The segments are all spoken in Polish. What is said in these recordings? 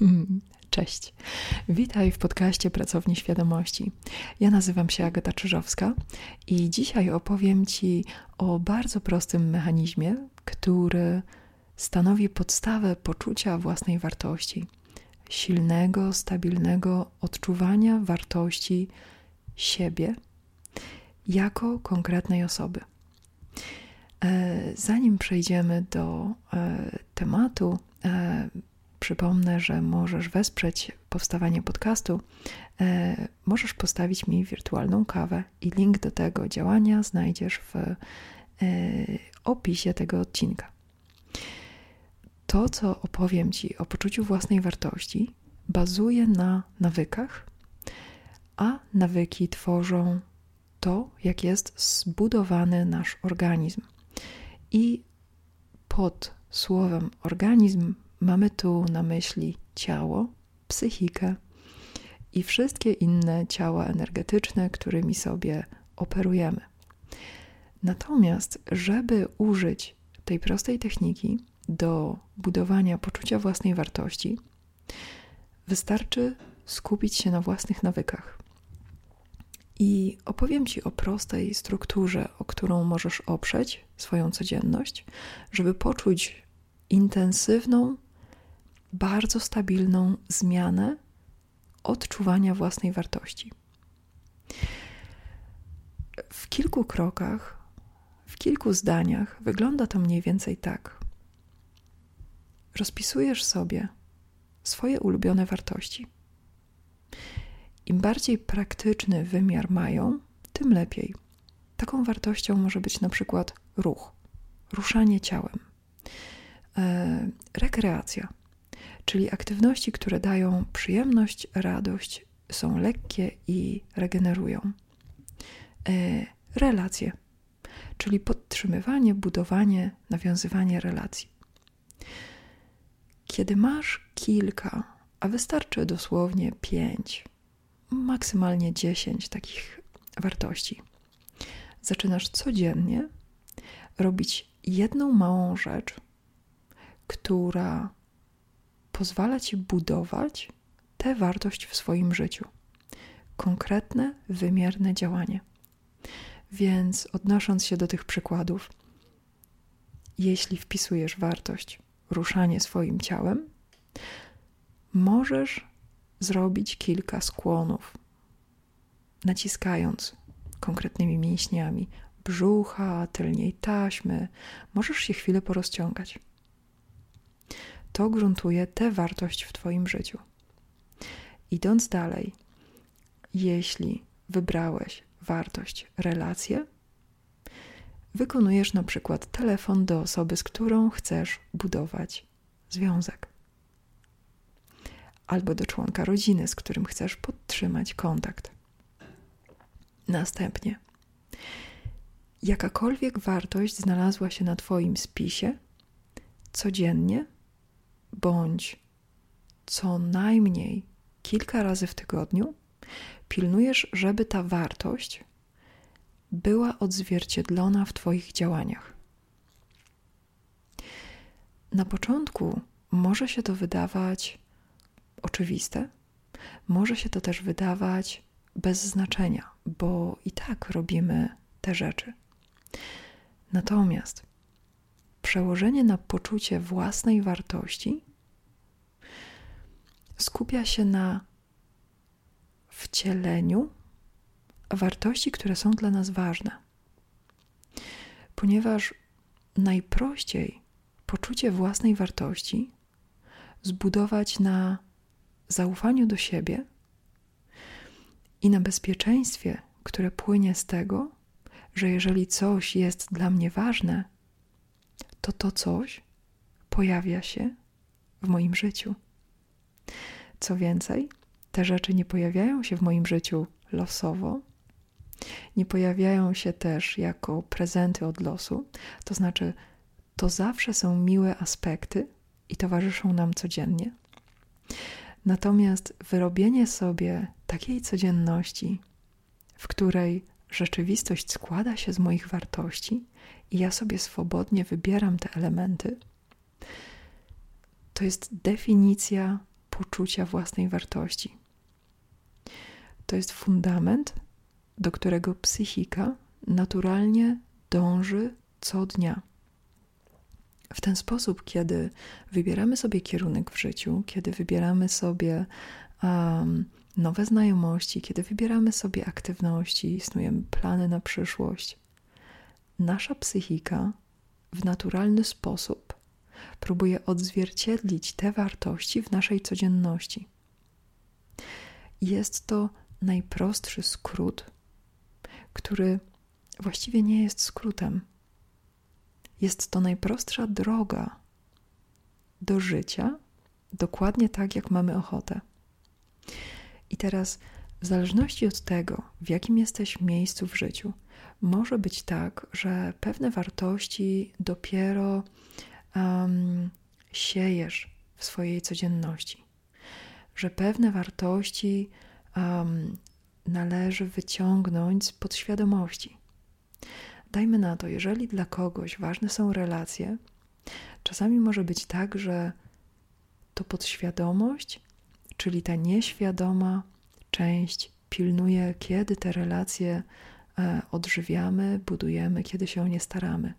Cześć. Witaj w podcaście Pracowni Świadomości. Ja nazywam się Agata Czyżowska i dzisiaj opowiem Ci o bardzo prostym mechanizmie, który stanowi podstawę poczucia własnej wartości, silnego, stabilnego odczuwania wartości siebie jako konkretnej osoby. E, zanim przejdziemy do e, tematu, e, przypomnę, że możesz wesprzeć powstawanie podcastu. Możesz postawić mi wirtualną kawę i link do tego działania znajdziesz w opisie tego odcinka. To, co opowiem Ci o poczuciu własnej wartości, bazuje na nawykach, a nawyki tworzą to, jak jest zbudowany nasz organizm. I pod słowem organizm mamy tu na myśli ciało, psychikę i wszystkie inne ciała energetyczne, którymi sobie operujemy. Natomiast, żeby użyć tej prostej techniki do budowania poczucia własnej wartości, wystarczy skupić się na własnych nawykach. I opowiem Ci o prostej strukturze, o którą możesz oprzeć swoją codzienność, żeby poczuć intensywną, bardzo stabilną zmianę odczuwania własnej wartości. W kilku krokach, w kilku zdaniach wygląda to mniej więcej tak. Rozpisujesz sobie swoje ulubione wartości im bardziej praktyczny wymiar mają, tym lepiej. Taką wartością może być na przykład ruch, ruszanie ciałem, e, rekreacja, czyli aktywności, które dają przyjemność, radość, są lekkie i regenerują. E, relacje, czyli podtrzymywanie, budowanie, nawiązywanie relacji. Kiedy masz kilka, a wystarczy dosłownie pięć maksymalnie 10 takich wartości. Zaczynasz codziennie robić jedną małą rzecz, która pozwala ci budować tę wartość w swoim życiu. Konkretne, wymierne działanie. Więc odnosząc się do tych przykładów, jeśli wpisujesz wartość ruszanie swoim ciałem, możesz zrobić kilka skłonów, naciskając konkretnymi mięśniami brzucha, tylniej taśmy. Możesz się chwilę porozciągać. To gruntuje tę wartość w Twoim życiu. Idąc dalej, jeśli wybrałeś wartość relacje, wykonujesz na przykład telefon do osoby, z którą chcesz budować związek albo do członka rodziny, z którym chcesz podtrzymać kontakt. Następnie, jakakolwiek wartość znalazła się na Twoim spisie, codziennie bądź co najmniej kilka razy w tygodniu pilnujesz, żeby ta wartość była odzwierciedlona w Twoich działaniach. Na początku może się to wydawać oczywiste, może się to też wydawać bez znaczenia, bo i tak robimy te rzeczy. Natomiast przełożenie na poczucie własnej wartości skupia się na wcieleniu wartości, które są dla nas ważne. Ponieważ najprościej poczucie własnej wartości zbudować na zaufaniu do siebie i na bezpieczeństwie, które płynie z tego, że jeżeli coś jest dla mnie ważne, to to coś pojawia się w moim życiu. Co więcej, te rzeczy nie pojawiają się w moim życiu losowo, nie pojawiają się też jako prezenty od losu, to znaczy, to zawsze są miłe aspekty i towarzyszą nam codziennie. Natomiast wyrobienie sobie takiej codzienności, w której rzeczywistość składa się z moich wartości i ja sobie swobodnie wybieram te elementy, to jest definicja poczucia własnej wartości. To jest fundament, do którego psychika naturalnie dąży co dnia. W ten sposób, kiedy wybieramy sobie kierunek w życiu, kiedy wybieramy sobie um, nowe znajomości, kiedy wybieramy sobie aktywności, snujemy plany na przyszłość, nasza psychika w naturalny sposób próbuje odzwierciedlić te wartości w naszej codzienności. Jest to najprostszy skrót, który właściwie nie jest skrótem. Jest to najprostsza droga do życia, dokładnie tak, jak mamy ochotę. I teraz, w zależności od tego, w jakim jesteś miejscu w życiu, może być tak, że pewne wartości dopiero um, siejesz w swojej codzienności, że pewne wartości um, należy wyciągnąć z podświadomości. Dajmy na to, jeżeli dla kogoś ważne są relacje, czasami może być tak, że to podświadomość, czyli ta nieświadoma część pilnuje, kiedy te relacje e, odżywiamy, budujemy, kiedy się o nie staramy.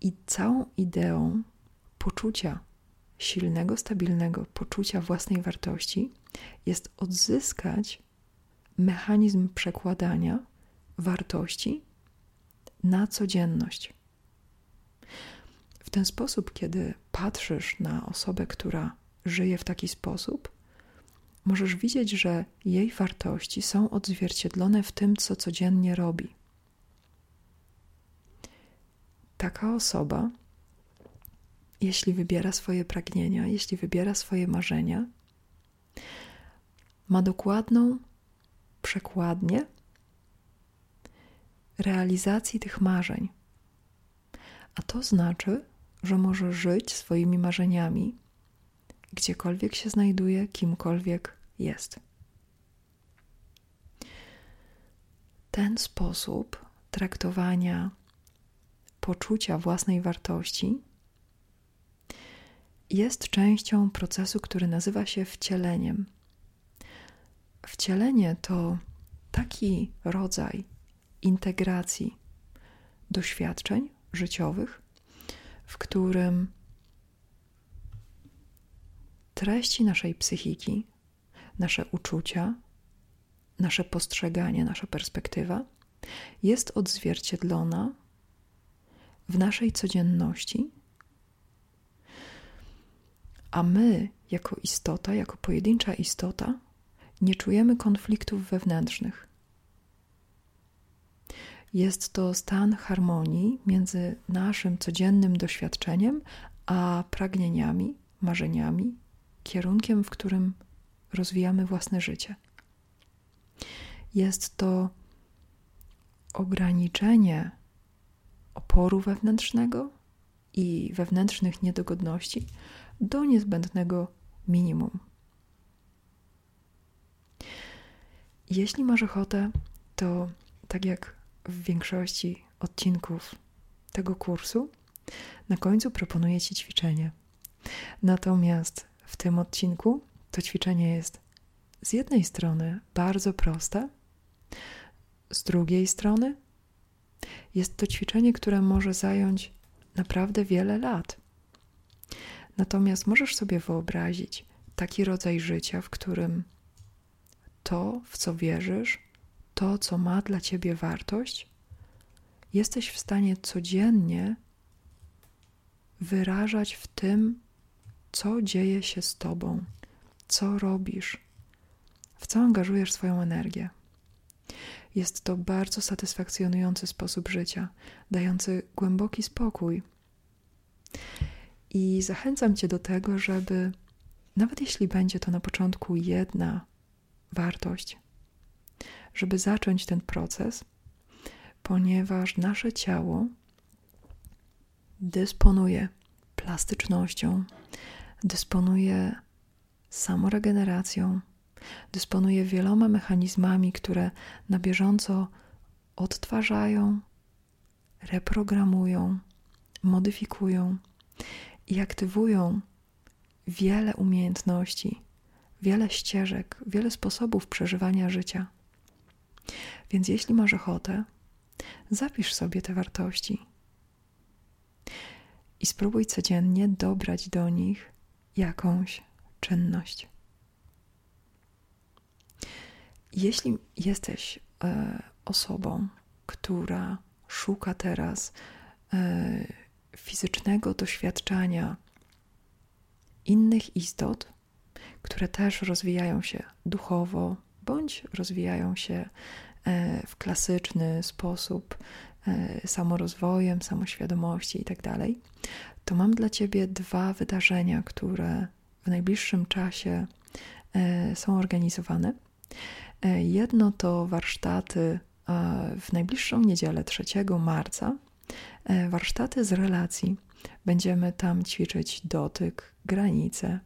I całą ideą poczucia silnego, stabilnego poczucia własnej wartości jest odzyskać mechanizm przekładania wartości na codzienność. W ten sposób, kiedy patrzysz na osobę, która żyje w taki sposób, możesz widzieć, że jej wartości są odzwierciedlone w tym, co codziennie robi. Taka osoba, jeśli wybiera swoje pragnienia, jeśli wybiera swoje marzenia, ma dokładną przekładnię realizacji tych marzeń. A to znaczy, że może żyć swoimi marzeniami, gdziekolwiek się znajduje, kimkolwiek jest. Ten sposób traktowania poczucia własnej wartości jest częścią procesu, który nazywa się wcieleniem. Wcielenie to taki rodzaj integracji doświadczeń życiowych, w którym treści naszej psychiki, nasze uczucia, nasze postrzeganie, nasza perspektywa jest odzwierciedlona w naszej codzienności, a my, jako istota, jako pojedyncza istota, nie czujemy konfliktów wewnętrznych. Jest to stan harmonii między naszym codziennym doświadczeniem a pragnieniami, marzeniami, kierunkiem, w którym rozwijamy własne życie. Jest to ograniczenie oporu wewnętrznego i wewnętrznych niedogodności do niezbędnego minimum. Jeśli masz ochotę, to tak jak w większości odcinków tego kursu, na końcu proponuję Ci ćwiczenie. Natomiast w tym odcinku to ćwiczenie jest z jednej strony bardzo proste, z drugiej strony jest to ćwiczenie, które może zająć naprawdę wiele lat. Natomiast możesz sobie wyobrazić taki rodzaj życia, w którym to, w co wierzysz, to, co ma dla ciebie wartość, jesteś w stanie codziennie wyrażać w tym, co dzieje się z tobą, co robisz, w co angażujesz swoją energię. Jest to bardzo satysfakcjonujący sposób życia, dający głęboki spokój. I zachęcam Cię do tego, żeby, nawet jeśli będzie to na początku jedna wartość, żeby zacząć ten proces, ponieważ nasze ciało dysponuje plastycznością, dysponuje samoregeneracją, dysponuje wieloma mechanizmami, które na bieżąco odtwarzają, reprogramują, modyfikują i aktywują wiele umiejętności, wiele ścieżek, wiele sposobów przeżywania życia. Więc jeśli masz ochotę, zapisz sobie te wartości i spróbuj codziennie dobrać do nich jakąś czynność. Jeśli jesteś e, osobą, która szuka teraz e, fizycznego doświadczania innych istot, które też rozwijają się duchowo bądź rozwijają się e, w klasyczny sposób, e, samorozwojem, samoświadomości itd., tak to mam dla Ciebie dwa wydarzenia, które w najbliższym czasie e, są organizowane. Jedno to warsztaty w najbliższą niedzielę 3 marca. Warsztaty z relacji. Będziemy tam ćwiczyć dotyk, granice,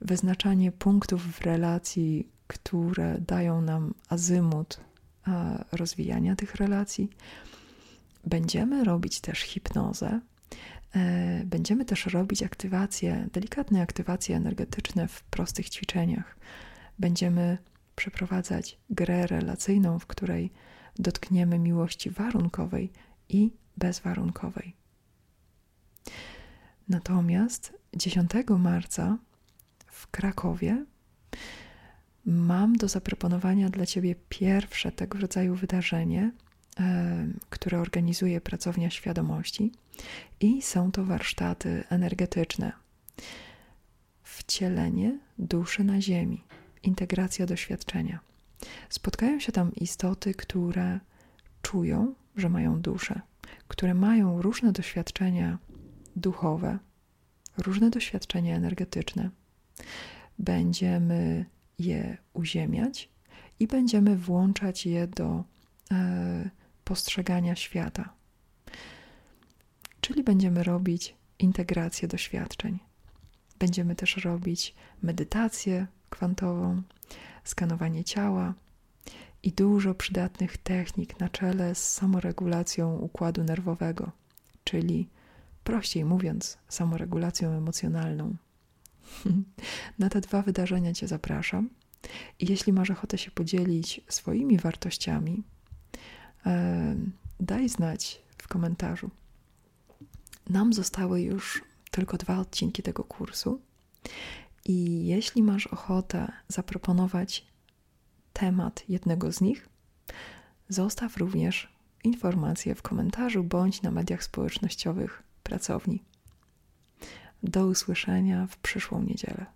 wyznaczanie punktów w relacji, które dają nam azymut rozwijania tych relacji. Będziemy robić też hipnozę. E, będziemy też robić aktywacje, delikatne aktywacje energetyczne w prostych ćwiczeniach. Będziemy przeprowadzać grę relacyjną, w której dotkniemy miłości warunkowej i bezwarunkowej. Natomiast 10 marca w Krakowie mam do zaproponowania dla Ciebie pierwsze tego rodzaju wydarzenie, które organizuje Pracownia Świadomości, i są to warsztaty energetyczne. Wcielenie duszy na Ziemi, integracja doświadczenia. Spotkają się tam istoty, które czują, że mają duszę, które mają różne doświadczenia duchowe, różne doświadczenia energetyczne. Będziemy je uziemiać i będziemy włączać je do e, postrzegania świata. Czyli będziemy robić integrację doświadczeń. Będziemy też robić medytację kwantową, skanowanie ciała i dużo przydatnych technik na czele z samoregulacją układu nerwowego, czyli prościej mówiąc, samoregulacją emocjonalną. Na te dwa wydarzenia Cię zapraszam. I jeśli masz ochotę się podzielić swoimi wartościami, daj znać w komentarzu. Nam zostały już tylko dwa odcinki tego kursu. I jeśli masz ochotę zaproponować temat jednego z nich, zostaw również informację w komentarzu bądź na mediach społecznościowych pracowni. Do usłyszenia w przyszłą niedzielę.